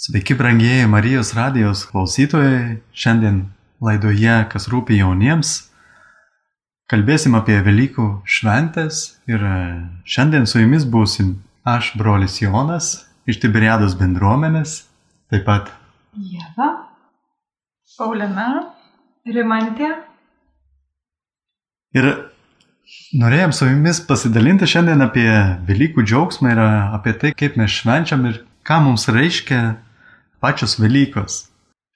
Sveiki, brangieji Marijos radijos klausytojai. Šiandien laidoje, kas rūpi jauniems, kalbėsim apie Velykų šventės ir e, šiandien su jumis būsim aš, brolis Jonas, iš Tiberiados bendruomenės, taip pat Jeva, Paulina, Rimantė. Ir norėjom su jumis pasidalinti šiandien apie Velykų džiaugsmą ir apie tai, kaip mes švenčiam ir ką mums reiškia pačios Velykos.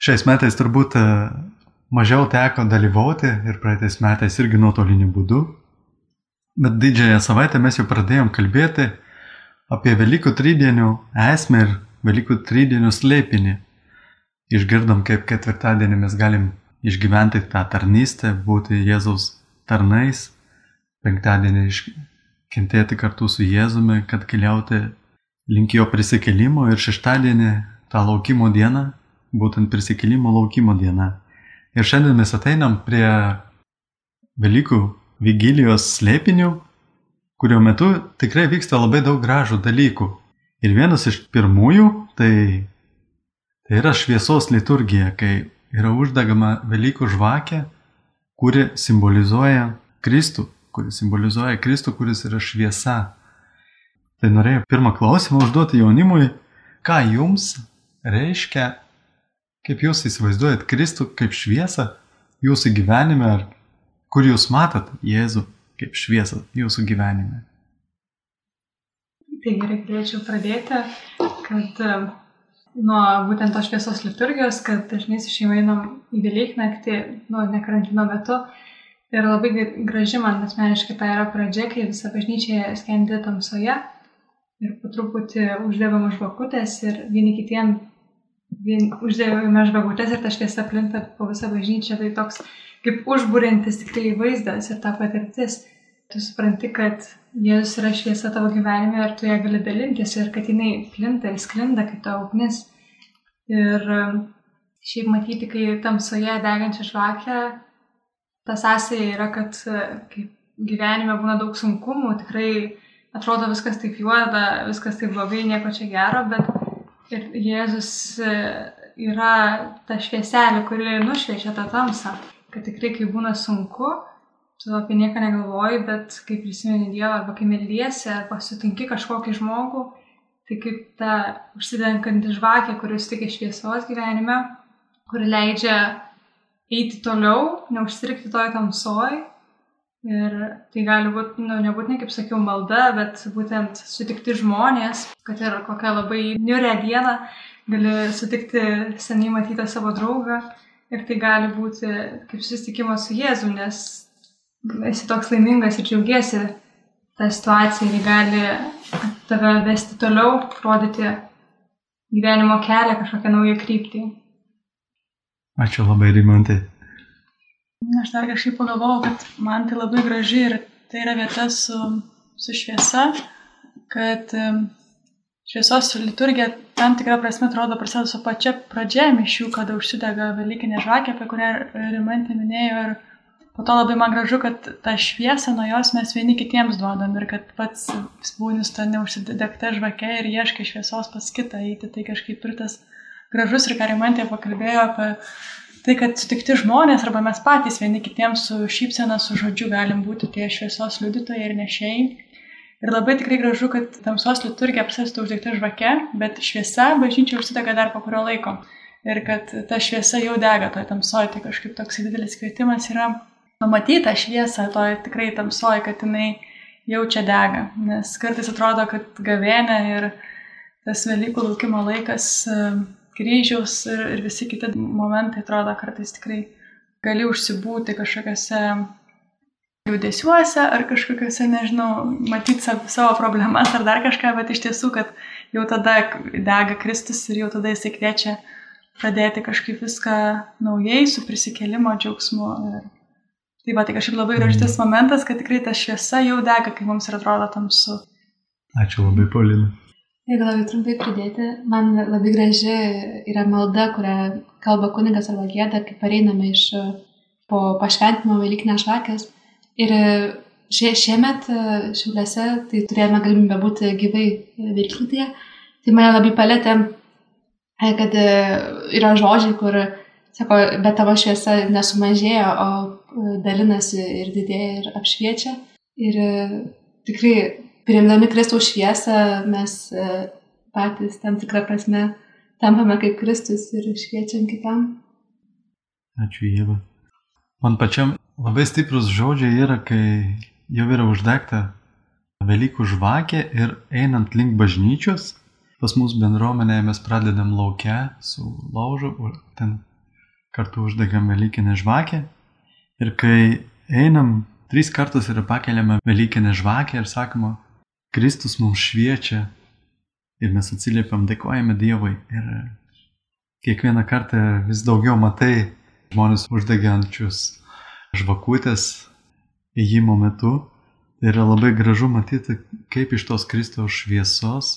Šiais metais turbūt e, mažiau teko dalyvauti ir praeitais metais irgi nuotoliniu būdu. Bet didžiąją savaitę mes jau pradėjom kalbėti apie Velykų tridienių esmę ir Velykų tridienių slėpinį. Išgirdom, kaip ketvirtadienį mes galim išgyventi tą tarnystę, būti Jėzaus tarnais, penktadienį iškentėti kartu su Jėzumi, kad keliauti link jo prisikelimo ir šeštadienį tą laukimo dieną, būtent prisikelimo laukimo diena. Ir šiandien mes ateinam prie Velykų vigilijos slėpinių, kurio metu tikrai vyksta labai daug gražų dalykų. Ir vienas iš pirmųjų tai, tai yra šviesos liturgija, kai yra uždegama Velykų žvakė, kuri simbolizuoja Kristų, kuri simbolizuoja Kristų, kuris yra šviesa. Tai norėjau pirmą klausimą užduoti jaunimui, ką jums reiškia Kaip jūs įsivaizduojat Kristų kaip šviesą jūsų gyvenime, ar kur jūs matot Jėzų kaip šviesą jūsų gyvenime? Tai gerai galėčiau pradėti, kad e, nuo būtent tos šviesos liturgijos, kad dažnai su šeima einam į Velyknaktį, nu, ne karantino metu. Ir labai graži man asmeniškai tai yra pradžia, kai visa bažnyčia skendi tamsoje ir po truputį uždegama žvakutės ir vieni kitiem uždėjome žvagutes ir ta šviesa plinta po visą bažnyčią, tai toks kaip užbūrintis tikrai vaizdas ir ta patirtis. Tu supranti, kad Jėzus yra šviesa tavo gyvenime ir tu ją gali dalintis ir kad jinai plinta ir sklinda kaip tavo ugnis. Ir um, šiaip matyti, kai tamsoje degančią žvakę, ta sąsaja yra, kad kai gyvenime būna daug sunkumų, tikrai atrodo viskas taip juoda, viskas taip blogai, nieko čia gero, bet Ir Jėzus e, yra ta švieselė, kuri nušviečia tą tamsą. Kad tikrai, kai būna sunku, tu apie nieką negalvoji, bet kai prisimeni Dievą arba kai meldiesi arba sutinki kažkokį žmogų, tai kaip ta užsidenkanti žvakė, kuris tik šviesos gyvenime, kuri leidžia eiti toliau, neužstrikti toj tamsoj Ir tai gali būti, nu, nebūtinai, kaip sakiau, malda, bet būtent sutikti žmonės, kad ir kokią labai niurę dieną gali sutikti seniai matytą savo draugą. Ir tai gali būti kaip susitikimas su Jėzu, nes esi toks laimingas ir džiaugiesi tą situaciją ir gali tave vesti toliau, rodyti gyvenimo kelią, kažkokią naują kryptį. Ačiū labai, Rimantai. Aš dar kažkaip pagalvojau, kad man tai labai graži ir tai yra vieta su, su šviesa, kad šviesos liturgija tam tikrą prasme atrodo prasideda su pačia pradžia mišių, kada užsidega Velykinė žvakė, apie kurią Rimantė minėjo. Ir po to labai man gražu, kad tą šviesą nuo jos mes vieni kitiems duodam ir kad pats būnis ta neužsidegta žvakė ir ieškai šviesos pas kitą eiti. Tai kažkaip ir tas gražus ir ką Rimantė pakalbėjo apie tai, kad sutikti žmonės arba mes patys vieni kitiems su šypsena, su žodžiu galim būti tie šviesos liudytojai ir nešėjai. Ir labai tikrai gražu, kad tamsos liturgija apsėstų uždegta žvake, bet šviesa bažnyčia užsidega dar po kurio laiko. Ir kad ta šviesa jau dega toje tamsoje, tai kažkaip toks didelis kvietimas yra pamatyti tą šviesą toje tikrai tamsoje, kad jinai jau čia dega. Nes kartais atrodo, kad gavėnė ir tas Velykų laukimo laikas kryžiaus ir, ir visi kiti momentai atrodo kartais tikrai gali užsibūti kažkokiose liūdėsiuose ar kažkokiuose, nežinau, matyti savo, savo problemas ar dar kažką, bet iš tiesų, kad jau tada dega Kristus ir jau tada jisai kviečia pradėti kažkaip viską naujai, su prisikelimo džiaugsmu. Ir... Tai va, tai kažkaip labai gražus momentas, kad tikrai ta šviesa jau dega, kai mums ir atrodo tamsu. Ačiū labai, Paulina. Jeigu labai trumpai pridėti, man labai graži yra malda, kurią kalba kunigas arba gėda, kai pareiname iš po pašventimo Velykinės žvakės. Ir šie, šiemet šiuliuose tai turėjome galimybę būti gyvai Velyklytėje. Tai mane labai palėtė e, kad e, yra žodžiai, kur, sako, bet tavo šviesa nesumažėjo, o e, dalinasi ir didėja ir apšviečia. Ir tikrai, priimdami Kristaus šviesą, mes patys tam tikrą prasme tampame kaip Kristus ir šviečiam kitam. Ačiū, Jėva. Man pačiam labai stiprus žodžiai yra, kai jau yra uždegta Velykų žvakė ir einant link bažnyčios, pas mus bendruomenėje mes pradedam laukia su laužu, ten kartu uždegam Velykinę žvakę. Ir kai einam, trys kartus yra pakeliama Velykinė žvakė ir sakoma, Kristus mums šviečia ir mes atsiliepiam, dėkojame Dievui. Ir kiekvieną kartą vis daugiau matai žmonės uždegiančius žvakutės įjimo metu Tai yra labai gražu matyti, kaip iš tos Kristaus šviesos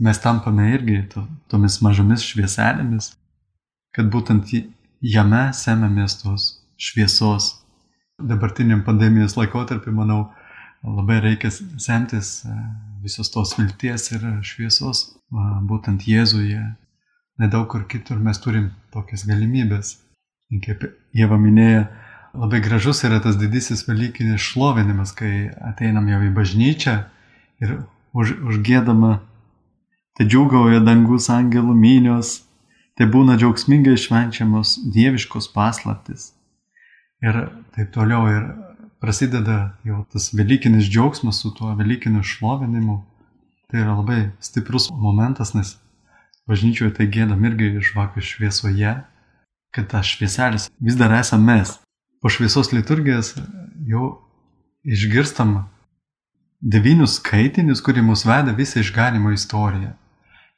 mes tampame irgi to, tomis mažomis švieselėmis, kad būtent jame semėmės tos šviesos. Dabartiniam pandemijos laikotarpiu, manau, labai reikia semtis e, visos tos vilties ir šviesos, būtent Jėzuje. Nedaug kur kitur mes turim tokias galimybės. Kaip Jėva minėjo, labai gražus yra tas didysis Velykinis šlovinimas, kai ateinam jau į bažnyčią ir už, užgėdama, tai džiūgauja dangus angelų minios, tai būna džiaugsmingai švenčiamos dieviškos paslaptis. Ir taip toliau ir prasideda jau tas Velykinis džiaugsmas su tuo Velykiniu šlovinimu. Tai yra labai stiprus momentas, nes bažnyčioje tai gėdam irgi žvakių šviesoje, kad tas švieselis vis dar esame mes po šviesos liturgijos jau išgirstam devynius skaitinius, kurie mus veda visą išganimo istoriją.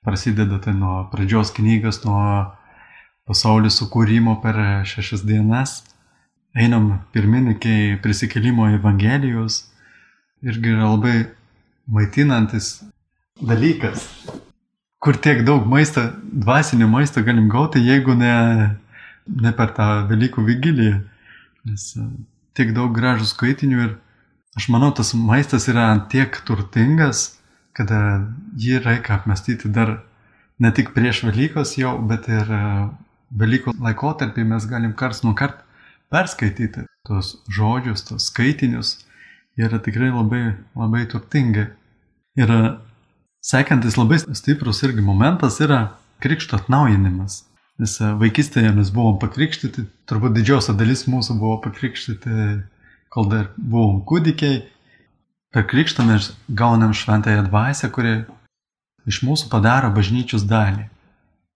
Prasideda tai nuo pradžios knygos, nuo pasaulio sukūrimo per šešias dienas. Einam pirmin iki prisikėlimo Evangelijos. Irgi yra labai maitinantis dalykas, kur tiek daug maisto, dvasinio maisto galim gauti, jeigu ne, ne per tą Velykų vigiliją. Nes e, tiek daug gražų skaitinių ir aš manau, tas maistas yra tiek turtingas, kad e, jį reikia apmastyti dar ne tik prieš Velykos jau, bet ir e, Velykų laikotarpį mes galim kars nuo kart perskaityti tos žodžius, tos skaitinius. Yra tikrai labai, labai turtingi. Ir sekantis labai stiprus irgi momentas yra krikšto atnaujinimas. Nes e, vaikystėje mes buvom pakrikštyti, turbūt didžiausia dalis mūsų buvo pakrikštyti, kol dar buvom kūdikiai. Per krikštą mes gaunam šventąją dvasę, kuri iš mūsų padaro bažnyčios dalį.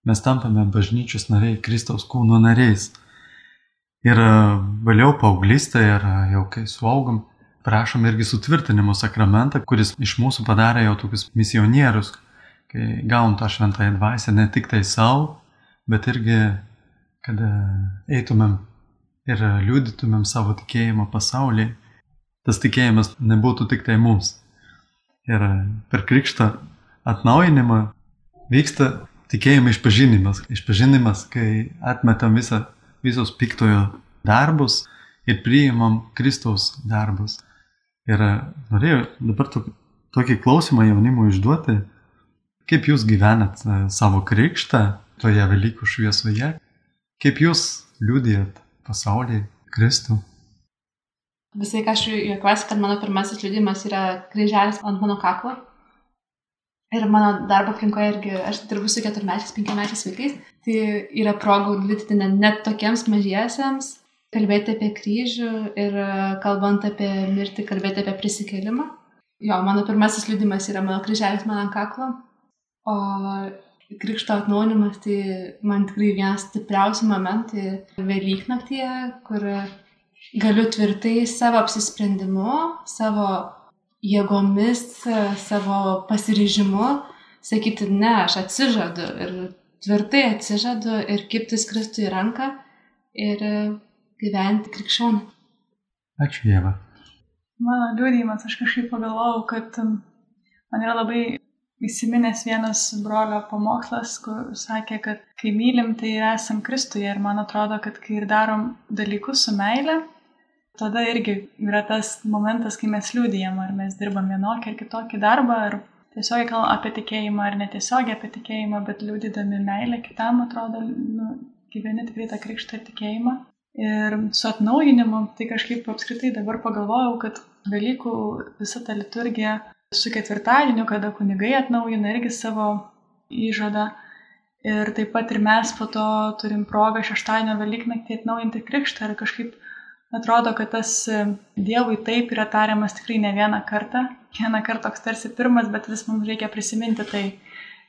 Mes tampame bažnyčios nariai, Kristaus kūno nariais. Ir e, vėliau paauglystėje ir e, jau kai suaugom, prašom irgi sutvirtinimo sakramentą, kuris iš mūsų padarė jau tokius misionierius, kai gaun tą šventąją dvasę ne tik tai savo, bet irgi, kad e, eitumėm ir liudytumėm savo tikėjimą pasaulyje, tas tikėjimas nebūtų tik tai mums. Ir per krikštą atnaujinimą vyksta tikėjimo išpažinimas. Išpažinimas, kai atmetam visą, visos piktojo darbus ir priimam Kristaus darbus. Ir e, norėjau dabar tokį klausimą jaunimui išduoti, kaip jūs gyvenat savo krikštą toje Velykų šviesoje, kaip jūs liūdėjat pasaulį Kristų. Visai, ką aš juokiuosi, kad mano pirmasis liūdimas yra kryželis ant mano kaklo. Ir mano darbo aplinkoje irgi, aš dirbu su keturmečiais, penkiamečiais vaikais, tai yra progų liūdėti net tokiems mažiesiems, kalbėti apie kryžių ir kalbant apie mirtį, kalbėti apie prisikelimą. Jo, mano pirmasis liūdimas yra mano kryželis man ant kaklo. O Krikšto atnaunimas tai man tikrai vienas stipriausių momentų Velyknaktyje, kur galiu tvirtai savo apsisprendimu, savo jėgomis, savo pasiryžimu sakyti, ne, aš atsižadu ir tvirtai atsižadu ir kiptis Kristui ranką ir gyventi krikščionį. Ačiū Dievą. Mano liūdėjimas, aš kažkaip pagalvojau, kad man yra labai įsiminęs vienas brolio pamokslas, kur sakė, kad kai mylim, tai esam Kristuje ir man atrodo, kad kai ir darom dalykus su meile, tada irgi yra tas momentas, kai mes liūdėjom, ar mes dirbam vienokį ar kitokį darbą, ar tiesiogiai kalbam apie tikėjimą ar netiesiogiai apie tikėjimą, bet liūdydami meilę kitam, atrodo, nu, gyveni tikrai tą krikštą ir tikėjimą. Ir su atnaujinimu, tai kažkaip apskritai dabar pagalvojau, kad Velykų visa ta liturgija su ketvirtadieniu, kada kunigai atnaujina irgi savo įžadą. Ir taip pat ir mes po to turim progą šeštadienio Velyknaktį atnaujinti krikštą ir kažkaip atrodo, kad tas Dievui taip yra tariamas tikrai ne vieną kartą. Vieną kartą toks tarsi pirmas, bet vis mums reikia prisiminti tai.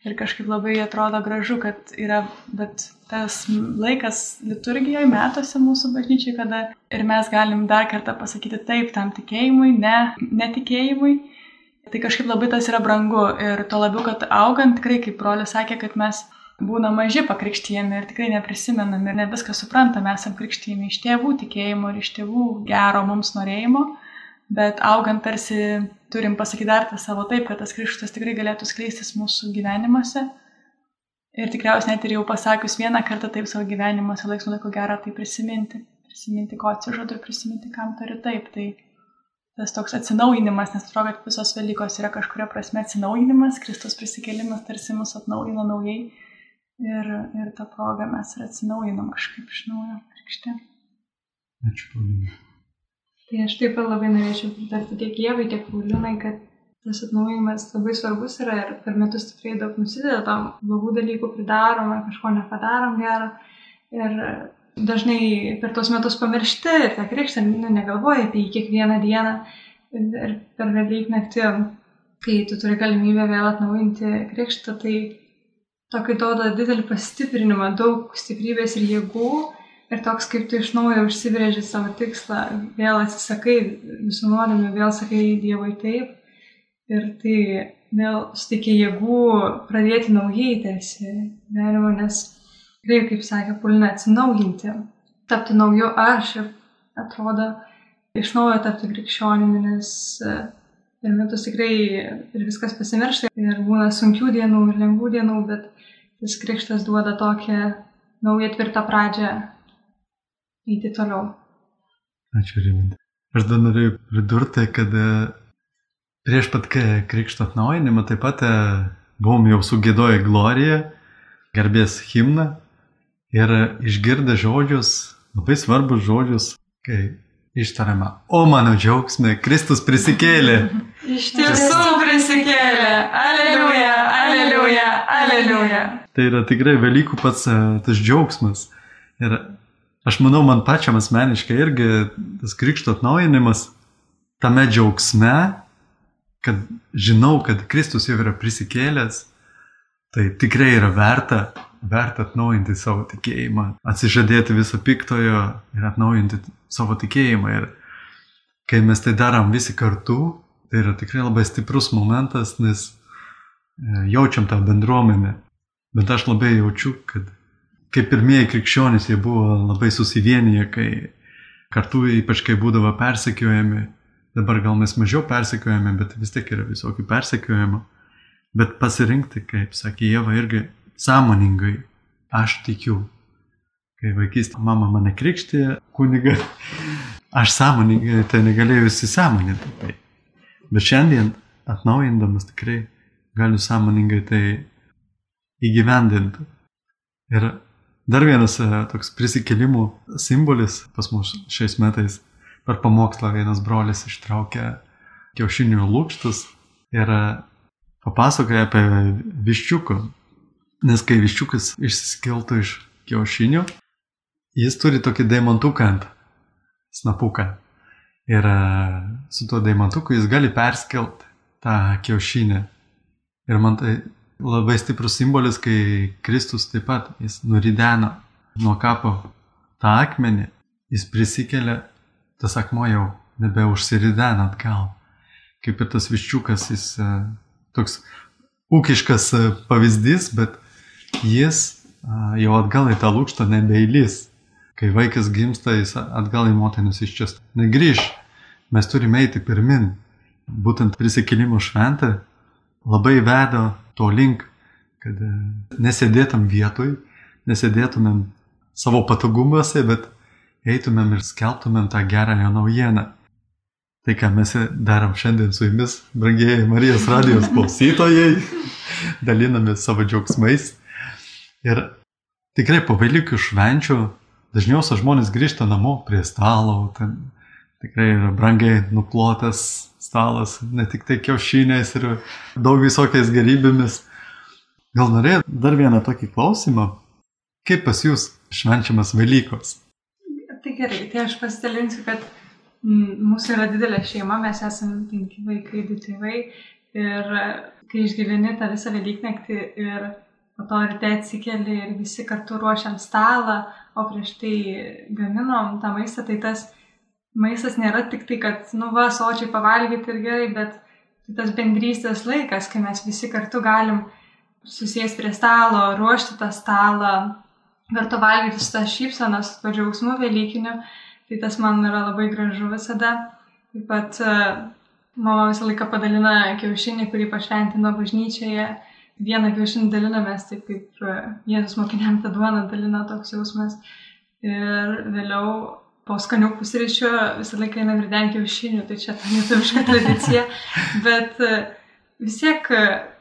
Ir kažkaip labai atrodo gražu, kad yra, bet tas laikas liturgijoje, metuose mūsų bažnyčiai, kada ir mes galim dar kartą pasakyti taip tam tikėjimui, ne netikėjimui. Tai kažkaip labai tas yra brangu ir to labiau, kad augant tikrai, kaip brolis sakė, kad mes būna maži pakrikštyjami ir tikrai neprisimenam ir ne viską suprantam, esam krikštyjami iš tėvų tikėjimo ir iš tėvų gero mums norėjimo, bet augant tarsi turim pasakyti dar tą savo taip, kad tas krikštas tikrai galėtų skleistis mūsų gyvenimuose. Ir tikriausiai net ir jau pasakius vieną kartą taip savo gyvenimuose, laiks nuo laiko gera tai prisiminti. Prisiminti, ko atsižadu ir prisiminti, kam turiu taip. Tai tas toks atsinaujinimas, nes atrodo, kad visos Velykos yra kažkuria prasme atsinaujinimas, Kristus prisikėlimas tarsi mus atnaujino naujai. Ir, ir tą progą mes ir atsinaujinam kažkaip iš naujo krikštė. Ačiū, Paulinai. Tai aš taip pat labai norėčiau pritarti tiek Jėvai, tiek Paulinai, kad tas atnaujinimas labai svarbus yra ir per metus tikrai daug nusideda tam blogų dalykų pridarom ar kažko nepadarom gero. Ir dažnai per tuos metus pamiršti ir tą krikštą nu, negalvoji apie jį kiekvieną dieną. Ir per Velyknaktį, kai tu turi galimybę vėl atnaujinti krikštą, tai tokį duoda didelį pastiprinimą, daug stiprybės ir jėgų ir toks kaip tu iš naujo užsibrėži savo tikslą, vėl atsisakai visų nuodėmių, vėl sakai Dievui taip. Ir tai vėl suteikia jėgų pradėti naujai tarsi gyvenimą, nes tikrai, kaip sakė Pulina, atsinaujinti, tapti nauju aš ir atrodo iš naujo tapti krikščionimi, nes per metus tikrai ir viskas pasimiršta ir būna sunkių dienų ir lengvų dienų, bet tas krikštas duoda tokią naują tvirtą pradžią eiti toliau. Ačiū, Rimint. Aš dar norėjau pridurti, kad e, prieš pat krikšto atnaujinimą taip pat e, buvom jau sugėdoję gloriją, garbės himną ir išgirdę žodžius, labai svarbus žodžius, kai ištariama, o mano džiaugsmė, Kristus prisikėlė. Iš tiesų prisikėlė. Aleliuja, aleliuja, aleliuja. Tai yra tikrai Velykų pats e, tas džiaugsmas. Ir Aš manau, man pačiam asmeniškai irgi tas krikšto atnaujinimas tame džiaugsme, kad žinau, kad Kristus jau yra prisikėlęs, tai tikrai yra verta, verta atnaujinti savo tikėjimą, atsižadėti viso piktojo ir atnaujinti savo tikėjimą. Ir kai mes tai darom visi kartu, tai yra tikrai labai stiprus momentas, nes e, jaučiam tą bendruomenę. Bet aš labai jaučiu, kad kaip pirmieji krikščionys, jie buvo labai susivienyje, kai kartu, ypač kai būdavo persekiojami, dabar gal mes mažiau persekiojami, bet vis tiek yra visokių persekiojimų. Bet pasirinkti, kaip sakė Jėva, irgi sąmoningai, aš tikiu. Kai vaikystė mama mane krikštė kuniga, aš sąmoningai tai negalėjau įsisąmoninti. Tai. Bet šiandien atnaujindamas tikrai galiu sąmoningai tai įgyvendinti. Ir Dar vienas e, toks prisikėlimų simbolis pas mus šiais metais per pamokslą vienas brolis ištraukė kiaušinių lūkštus ir e, papasakoja apie viščiukų. Nes kai viščiukas išsiskiltų iš kiaušinių, jis turi tokį daimantuką ant snapuką. Ir e, su tuo daimantuku jis gali perskelti tą kiaušinį. Ir man tai labai stiprus simbolis, kai Kristus taip pat jis nurideno nuo kapo tą akmenį, jis prisikelia, tas akmuo jau nebeužsiridena atgal. Kaip ir tas viščiukas, jis e, toks ūkiškas e, pavyzdys, bet jis e, jau atgal į tą lūkštą nebeįlys. Kai vaikas gimsta, jis atgal į motinos iščias negrįž. Mes turime eiti pirmin. Būtent prisikėlimo šventė labai veda to link, kad e, nesėdėtum vietoj, nesėdėtumėm savo patogumuose, bet eitumėm ir skelbtumėm tą gerąją naujieną. Tai, ką mes darom šiandien su jumis, brangieji Marijos radijos klausytojai, dalinamės savo džiaugsmais. Ir tikrai po Velykų švenčių dažniausiai žmonės grįžta namo prie stalo, ten tikrai yra brangiai nuplotas stalas, ne tik tai kiaušiniais ir daug visokiais gerybėmis. Gal norėjai dar vieną tokį klausimą? Kaip pas jūs švenčiamas Velykos? Tai gerai, tai aš pasidalinsiu, kad Mūsų yra didelė šeima, mes esame penki vaikai, du tėvai. Ir kai išgyveni tą visą Velyknaktį ir po to ryte atsikeli ir visi kartu ruošiam stalą, o prieš tai gaminom tą maistą, tai tas maistas nėra tik tai, kad, nu va, sočiai pavalgyti ir gerai, bet tai tas bendrystės laikas, kai mes visi kartu galim susijęs prie stalo, ruošti tą stalą, kartu valgyti su tą šypseną, su to džiaugsmu Velykiniu. Tai tas man yra labai gražu visada. Taip pat e, mama visą laiką padalina kiaušinį, kurį pašventino bažnyčioje. Vieną kiaušinį dalinamės, taip kaip e, Jėzus mokiniam tą duoną dalina toks jausmas. Ir vėliau po skanių pusryčių visą laiką eina virden kiaušinių, tai čia ta lietuviška tradicija. Bet e, vis tiek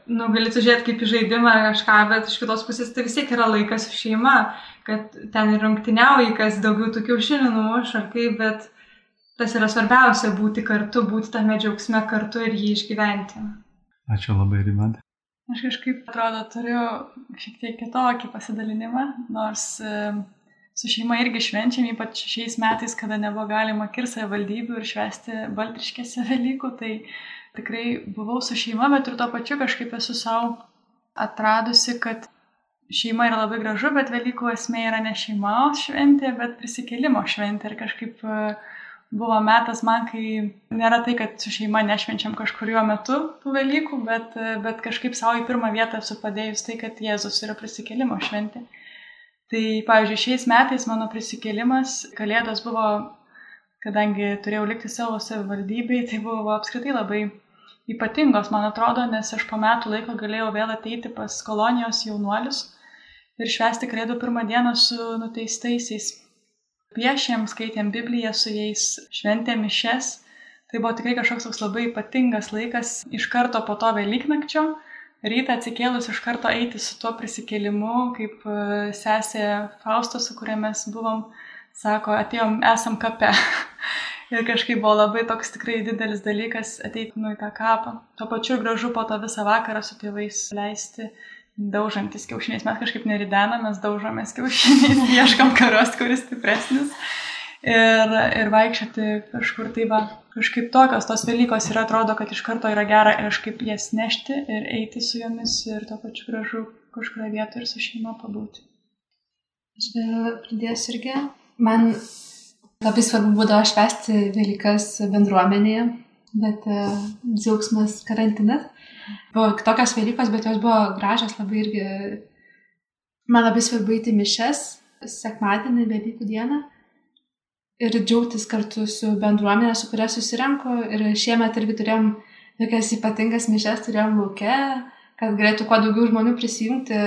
nu, gali žiūrėti kaip į žaidimą ar kažką, bet iš kitos pusės tai vis tiek yra laikas su šeima, kad ten ir rungtiniauji, kas daugiau tų kiaušinių numuš ar kaip, bet tas yra svarbiausia - būti kartu, būti tame džiaugsme kartu ir jį išgyventi. Ačiū labai, Rimantė. Aš kažkaip, atrodo, turiu šiek tiek kitokį pasidalinimą, nors e, su šeima irgi švenčiam, ypač šiais metais, kada nebuvo galima kirsti valdybių ir švesti baltriškėse Velykų, tai tikrai buvau su šeima, bet ir tuo pačiu kažkaip esu savo atradusi, kad šeima yra labai gražu, bet Velykų esmė yra ne šeimos šventė, bet prisikėlimo šventė. Ir kažkaip e, buvo metas man, kai nėra tai, kad su šeima nešvenčiam kažkuriuo metu tų Velykų, bet, e, bet kažkaip savo į pirmą vietą esu padėjus tai, kad Jėzus yra prisikėlimo šventė. Tai, pavyzdžiui, šiais metais mano prisikėlimas, Kalėdos buvo, kadangi turėjau likti savo savivaldybei, tai buvo apskritai labai ypatingos, man atrodo, nes aš po metų laiko galėjau vėl ateiti pas kolonijos jaunuolius ir švesti Kalėdų pirmą dieną su nuteistaisiais. Piešėm, skaitėm Bibliją su jais, šventėm mišes. Tai buvo tikrai kažkoks toks labai ypatingas laikas iš karto po to Velyknakčio. Rytą atsikėlus iš karto eiti su tuo prisikėlimu, kaip e, sesė Fausto, su kuria mes buvom, sako, atėjom, esam kape. Ir kažkaip buvo labai toks tikrai didelis dalykas ateiti nu į tą kapą. Tuo pačiu gražu po to visą vakarą su tėvais leisti, daužantis kiaušiniais. Mes kažkaip neridenam, mes daužomės kiaušiniais, ieškam karos, kuris stipresnis. Ir, ir vaikščioti kažkur tai va, kažkaip tokios tos Velykos ir atrodo, kad iš karto yra gera kažkaip jas nešti ir eiti su jomis ir tuo pačiu gražu kažkurioje vietoje ir su šeima pabūti. Aš pridėsiu irgi. Man Labai svarbu būdavo švesti Velykas bendruomenėje, bet uh, džiaugsmas karantinas. Buvo kitokios Velykos, bet jos buvo gražios labai irgi. Man labai svarbu įti mišes sekmadienį, Velykų dieną ir džiaugtis kartu su bendruomenė, su kuria susirenku. Ir šiemet irgi turėjom tokias ypatingas mišes, turėjom laukia, kad galėtų kuo daugiau žmonių prisijungti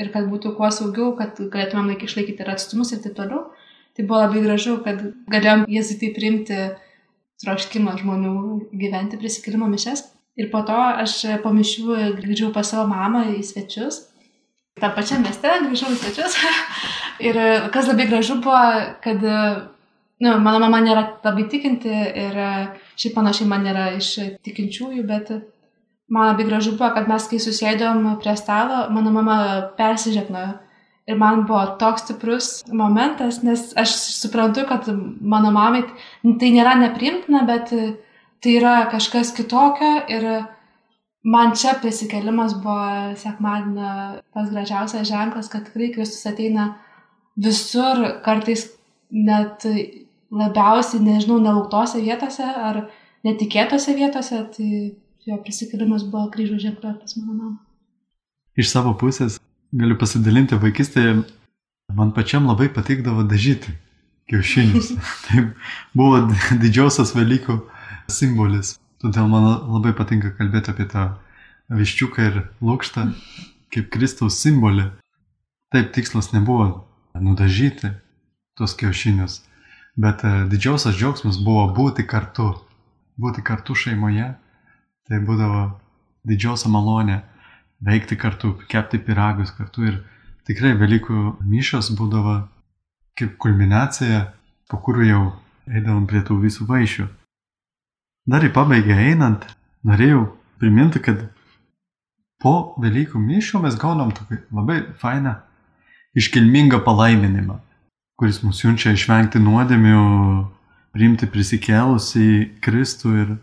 ir kad būtų kuo saugiau, kad galėtumėm laikį išlaikyti ir atstumus ir taip toliau. Tai buvo labai gražu, kad galėjom jėzui tai priimti troškimą žmonių gyventi prisikėlimo mišes. Ir po to aš po mišių grįžau pas savo mamą į svečius. Ta pačia mieste grįžau į svečius. ir kas labai gražu buvo, kad nu, mano mama nėra labai tikinti ir šiaip panašiai man nėra iš tikinčiųjų, bet man labai gražu buvo, kad mes kai susėdom prie stalo, mano mama persižegnojo. Ir man buvo toks stiprus momentas, nes aš suprantu, kad mano mamai tai nėra neprimtina, bet tai yra kažkas kitokio ir man čia prisikelimas buvo sekmadienio pas gražiausias ženklas, kad tikrai Kristus ateina visur, kartais net labiausiai, nežinau, nelauktose vietose ar netikėtose vietose, tai jo prisikelimas buvo kryžių ženklas mano mamą. Iš savo pusės galiu pasidalinti vaikystėje, man pačiam labai patikdavo dažyti kiaušinius. tai buvo didžiausias Velykų simbolis. Todėl man labai patinka kalbėti apie tą viščiuką ir lūkštą kaip Kristaus simbolį. Taip tikslas nebuvo nudažyti tuos kiaušinius, bet e, didžiausias džiaugsmas buvo būti kartu. būti kartu šeimoje, tai būdavo didžiausia malonė veikti kartu, kepti piragus kartu ir tikrai Velykų mišos būdavo kaip kulminacija, po kurių jau eidavom prie tų visų vaišių. Dar į pabaigą einant, norėjau priminti, kad po Velykų mišų mes gaunam tokį labai fainą, iškilmingą palaiminimą, kuris mus siunčia išvengti nuodėmių, priimti prisikėlus į Kristų ir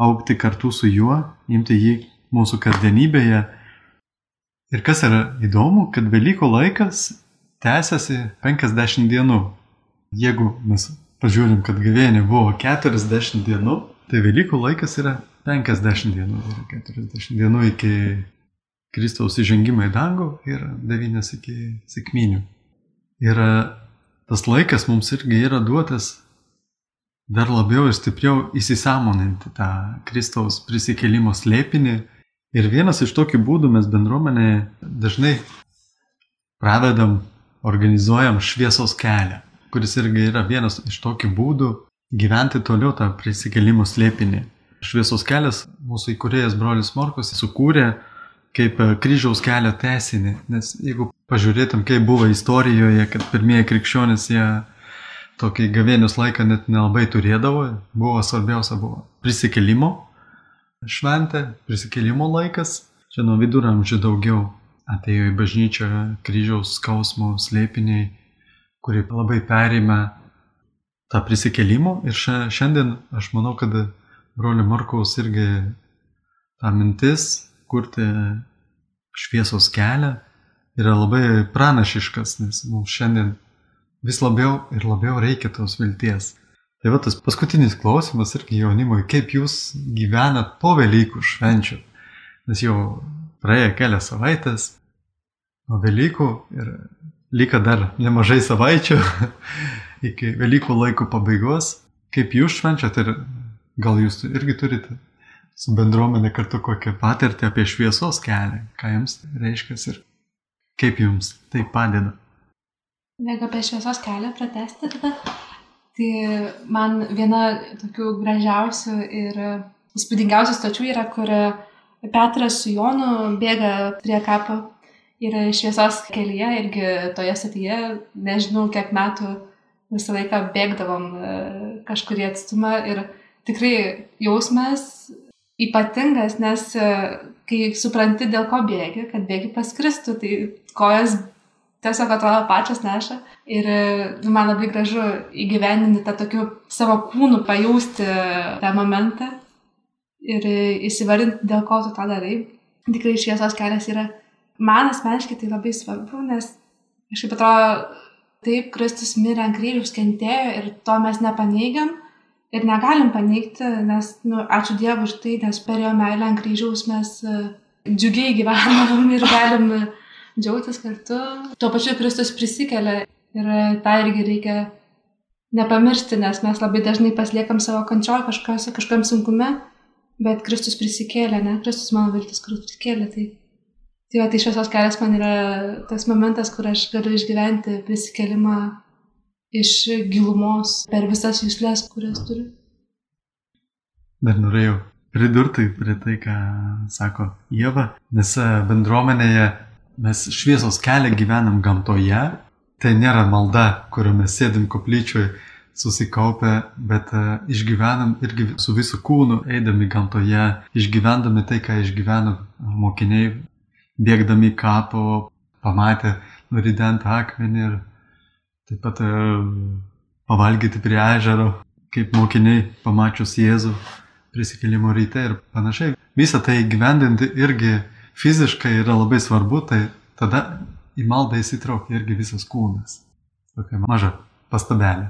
aukti kartu su juo, imti jį mūsų kasdienybėje. Ir kas yra įdomu, kad Velykų laikas tęsiasi 50 dienų. Jeigu mes pažiūrim, kad gavėnė buvo 40 dienų, tai Velykų laikas yra 50 dienų. Yra 40 dienų iki Kristaus įžengimo į dangų ir 9 iki sėkminių. Ir tas laikas mums irgi yra duotas dar labiau ir stipriau įsisamoninti tą Kristaus prisikėlimo slėpinį. Ir vienas iš tokių būdų mes bendruomenėje dažnai pravedam, organizuojam šviesos kelią, kuris irgi yra vienas iš tokių būdų gyventi toliau tą prisikėlimo slėpinį. Šviesos kelias mūsų įkūrėjas brolis Morkus sukūrė kaip kryžiaus kelio tesinį, nes jeigu pažiūrėtum, kaip buvo istorijoje, kad pirmieji krikščionys jie tokį gavėnius laiką net nelabai turėdavo, buvo svarbiausia buvo prisikelimo šventė, prisikelimo laikas, čia nuo viduramžių daugiau atėjo į bažnyčią kryžiaus skausmo slėpiniai, kurie labai perėmė tą prisikelimo ir šiandien aš manau, kad broli Markaus irgi ta mintis kurti šviesos kelią yra labai pranašiškas, nes mums šiandien vis labiau ir labiau reikia tos vilties. Tai va tas paskutinis klausimas irgi jaunimui, kaip jūs gyvenat po Velykų švenčių. Nes jau praėjo kelias savaitės nuo Velykų ir liko dar nemažai savaičių iki Velykų laiko pabaigos. Kaip jūs švenčiat ir gal jūs irgi turite su bendruomenė kartu kokią patirtį apie šviesos kelią, ką jums reiškia ir kaip jums tai padeda. Jeigu apie šviesos kelią pratesti tada, tai man viena tokių gražiausių ir įspūdingiausių stočių yra, kur Petras su Jonu bėga prie kapo ir šviesos kelyje irgi toje stotyje, nežinau kiek metų visą laiką bėgdavom e, kažkurį atstumą ir tikrai jausmas ypatingas, nes e, kai supranti, dėl ko bėgi, kad bėgi pas Kristų, tai kojas tiesiog atrodo pačios neša. Ir nu, man labai gražu įgyvendinti tą tokiu savo kūnu, pajausti tą momentą ir įsivarinti, dėl ko tu tą darai. Tikrai šviesos kelias yra, man asmeniškai tai labai svarbu, nes kažkaip atrodo, taip, Kristus mirė ant kryžiaus, kentėjo ir to mes nepaneigiam. Ir negalim paneigti, nes, nu, ačiū Dievui už tai, nes per jo meilę ant kryžiaus mes džiugiai gyvenam ir galim džiaugtis kartu. Tuo pačiu Kristus prisikelia ir tą irgi reikia nepamiršti, nes mes labai dažnai pasliekam savo kančioje kažkas, kažkam sunkume, bet Kristus prisikėlė, ne? Kristus mano viltis, kur prisikėlė. Tai, tai, va, tai šviesos kelias man yra tas momentas, kur aš galiu išgyventi prisikelimą iš gilumos per visas jūslės, kurias turiu. Dar norėjau pridurti prie tai, ką sako Jėva, nes bendruomenėje mes šviesos kelią gyvenam gamtoje, tai nėra malda, kurio mes sėdim koplyčioje susikaupę, bet uh, išgyvenam irgi su visų kūnu, eidami gamtoje, išgyvendami tai, ką išgyveno mokiniai, bėgdami kapo, pamatę nuridentą akmenį ir taip pat pavalgyti prie ežero, kaip mokiniai pamačius Jėzų prisikėlimo ryte ir panašiai. Visą tai gyvendinti irgi fiziškai yra labai svarbu, tai tada į maldą įsitraukia irgi visas kūnas. Tokia maža pastabelė.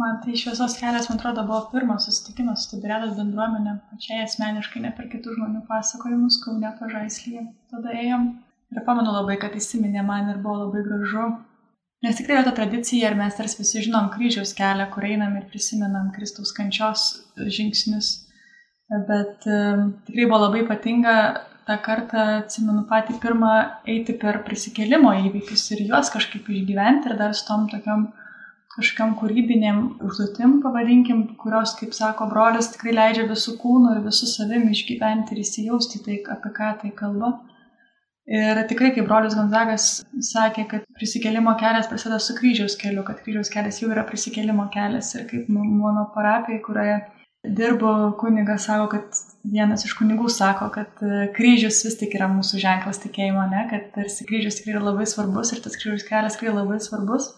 Man tai šviesos kelias, man atrodo, buvo pirmas susitikimas su Tibirėdos bendruomenė, pačiai asmeniškai, ne per kitų žmonių pasakojimus, kaune pažaislyje. Tada ėjom ir pamenu labai, kad įsiminė man ir buvo labai gražu. Nes tikrai yra ta tradicija ir mes tarsi visi žinom kryžiaus kelią, kur einam ir prisimenam Kristaus kančios žingsnius. Bet um, tikrai buvo labai ypatinga tą kartą atsimenu patį pirmą eiti per prisikėlimo įvykius ir juos kažkaip išgyventi ir dar su tom tokiam kažkam kūrybinėm užduotim, pavadinkim, kurios, kaip sako brolis, tikrai leidžia visų kūnų ir visų savim išgyventi ir įsijausti tai, apie ką tai kalba. Ir tikrai, kaip brolis Gonzagas sakė, kad prisikelimo kelias prasideda su kryžiaus keliu, kad kryžiaus kelias jau yra prisikelimo kelias. Ir kaip mano parapijai, kurioje dirbo kunigas, sako, kad vienas iš kunigų sako, kad e, kryžius vis tik yra mūsų ženklas tikėjimo, ne? kad tarsi kryžius tikrai yra labai svarbus ir tas kryžiaus kelias tikrai labai svarbus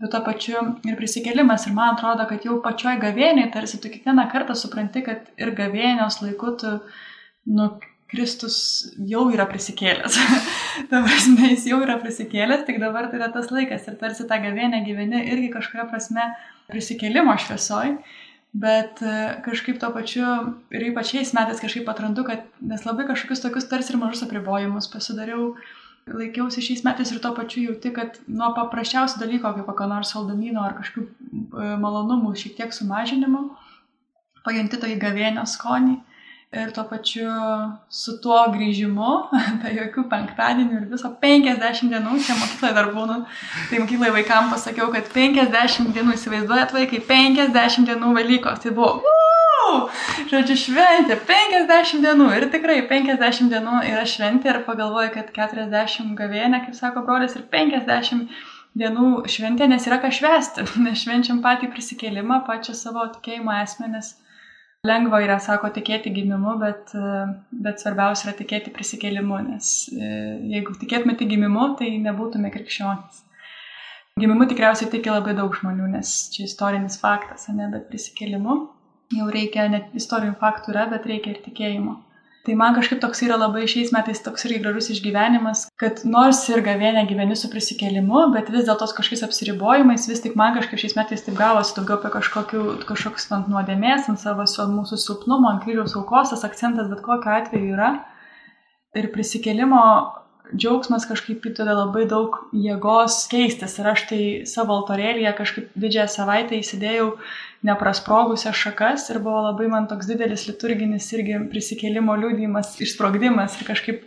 bet tuo pačiu ir prisikėlimas. Ir man atrodo, kad jau pačioj gavėniai tarsi tu kiekvieną kartą supranti, kad ir gavėnios laiku tu, nu, Kristus jau yra prisikėlęs. ta prasme, jis jau yra prisikėlęs, tik dabar tai yra tas laikas ir tarsi tą gavėnę gyveni irgi kažkuria prasme prisikėlimo šviesoj. Bet e, kažkaip tuo pačiu ir ypač šiais metais kažkaip atrandu, kad nes labai kažkokius tokius tarsi ir mažus apribojimus pasidariau laikiausi šiais metais ir tuo pačiu jauti, kad nuo paprasčiausio dalyko, kaip kokio nors saldumino ar kažkokių e, malonumų šiek tiek sumažinimo, pajunti tą įgavėnio skonį ir tuo pačiu su tuo grįžimu, be jokių penktadienių ir viso 50 dienų, čia mokykloje dar būnu, tai mokykloje vaikams pasakiau, kad 50 dienų įsivaizduojat vaikai, 50 dienų Velykos, tai buvo, wow! žodžiu, šventė, 50 dienų ir tikrai 50 dienų yra šventė ir pagalvoju, kad 40 gavėnė, kaip sako brolis, ir 50 dienų šventė, nes yra ką švesti, nes švenčiam patį prisikėlimą, pačią savo tikėjimo esmę, nes lengva yra, sako, tikėti gimimu, bet, bet svarbiausia yra tikėti prisikėlimu, nes e, jeigu tikėtume tik gimimu, tai nebūtume krikščionys. Gimimu tikriausiai tiki labai daug žmonių, nes čia istorinis faktas, ne, bet prisikėlimu jau reikia, net istorinių faktų yra, bet reikia ir tikėjimo. Tai man kažkaip toks yra labai šiais metais toks irgi gražus išgyvenimas, kad nors ir gavėnė gyveni su prisikėlimu, bet vis dėlto kažkokiais apsiribojimais, vis tik man kažkaip šiais metais taip gavosi daugiau apie kažkokių, kažkoks ant nuodėmės, ant savo ant mūsų silpnumo, ant kryžiaus aukos, tas akcentas bet kokiu atveju yra. Ir prisikėlimo džiaugsmas kažkaip įtudė labai daug jėgos keistis. Ir aš tai savo altorėlėje kažkaip didžiąją savaitę įsidėjau neprasprogusias šakas ir buvo labai man toks didelis liturginis irgi prisikėlimo liūdimas, išsprogdimas. Ir kažkaip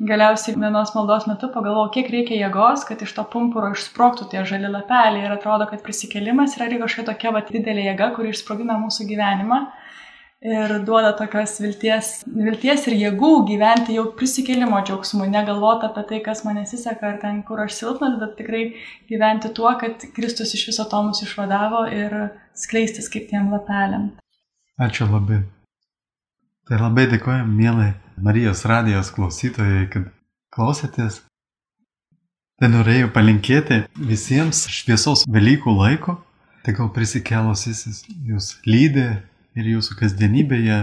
galiausiai vienos maldos metu pagalvojau, kiek reikia jėgos, kad iš to pumpuro išsprogtų tie žali lapeliai. Ir atrodo, kad prisikėlimas yra kažkokia tokia va didelė jėga, kuri išsprogina mūsų gyvenimą ir duoda tokios vilties, vilties ir jėgų gyventi jau prisikėlimo džiaugsmu, negalvoti apie tai, kas man nesiseka ar ten, kur aš silpnas, bet tikrai gyventi tuo, kad Kristus iš viso to mus išvadavo ir skleistis kaip tiem lapeliam. Ačiū labai. Tai labai dėkojam, mielai Marijos radijos klausytojai, kad klausėtės. Tai norėjau palinkėti visiems šviesos Velykų laiko, tegul prisikėlusis jūs lydi ir jūsų kasdienybėje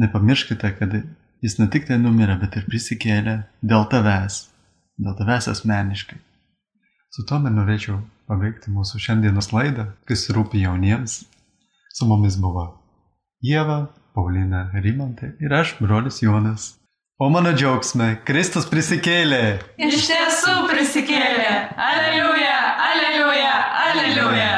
nepamirškite, kad jis ne tik tai numirė, bet ir prisikėlė dėl tavęs, dėl tavęs asmeniškai. Su to norėčiau pabaigti mūsų šiandienos laidą, kas rūpi jauniems. Su mumis buvo Jėva, Paulina Rimantė ir aš, brolis Jonas. O mano džiaugsme, Kristus prisikėlė. Iš tiesų prisikėlė. Aleliuja, aleliuja, aleliuja.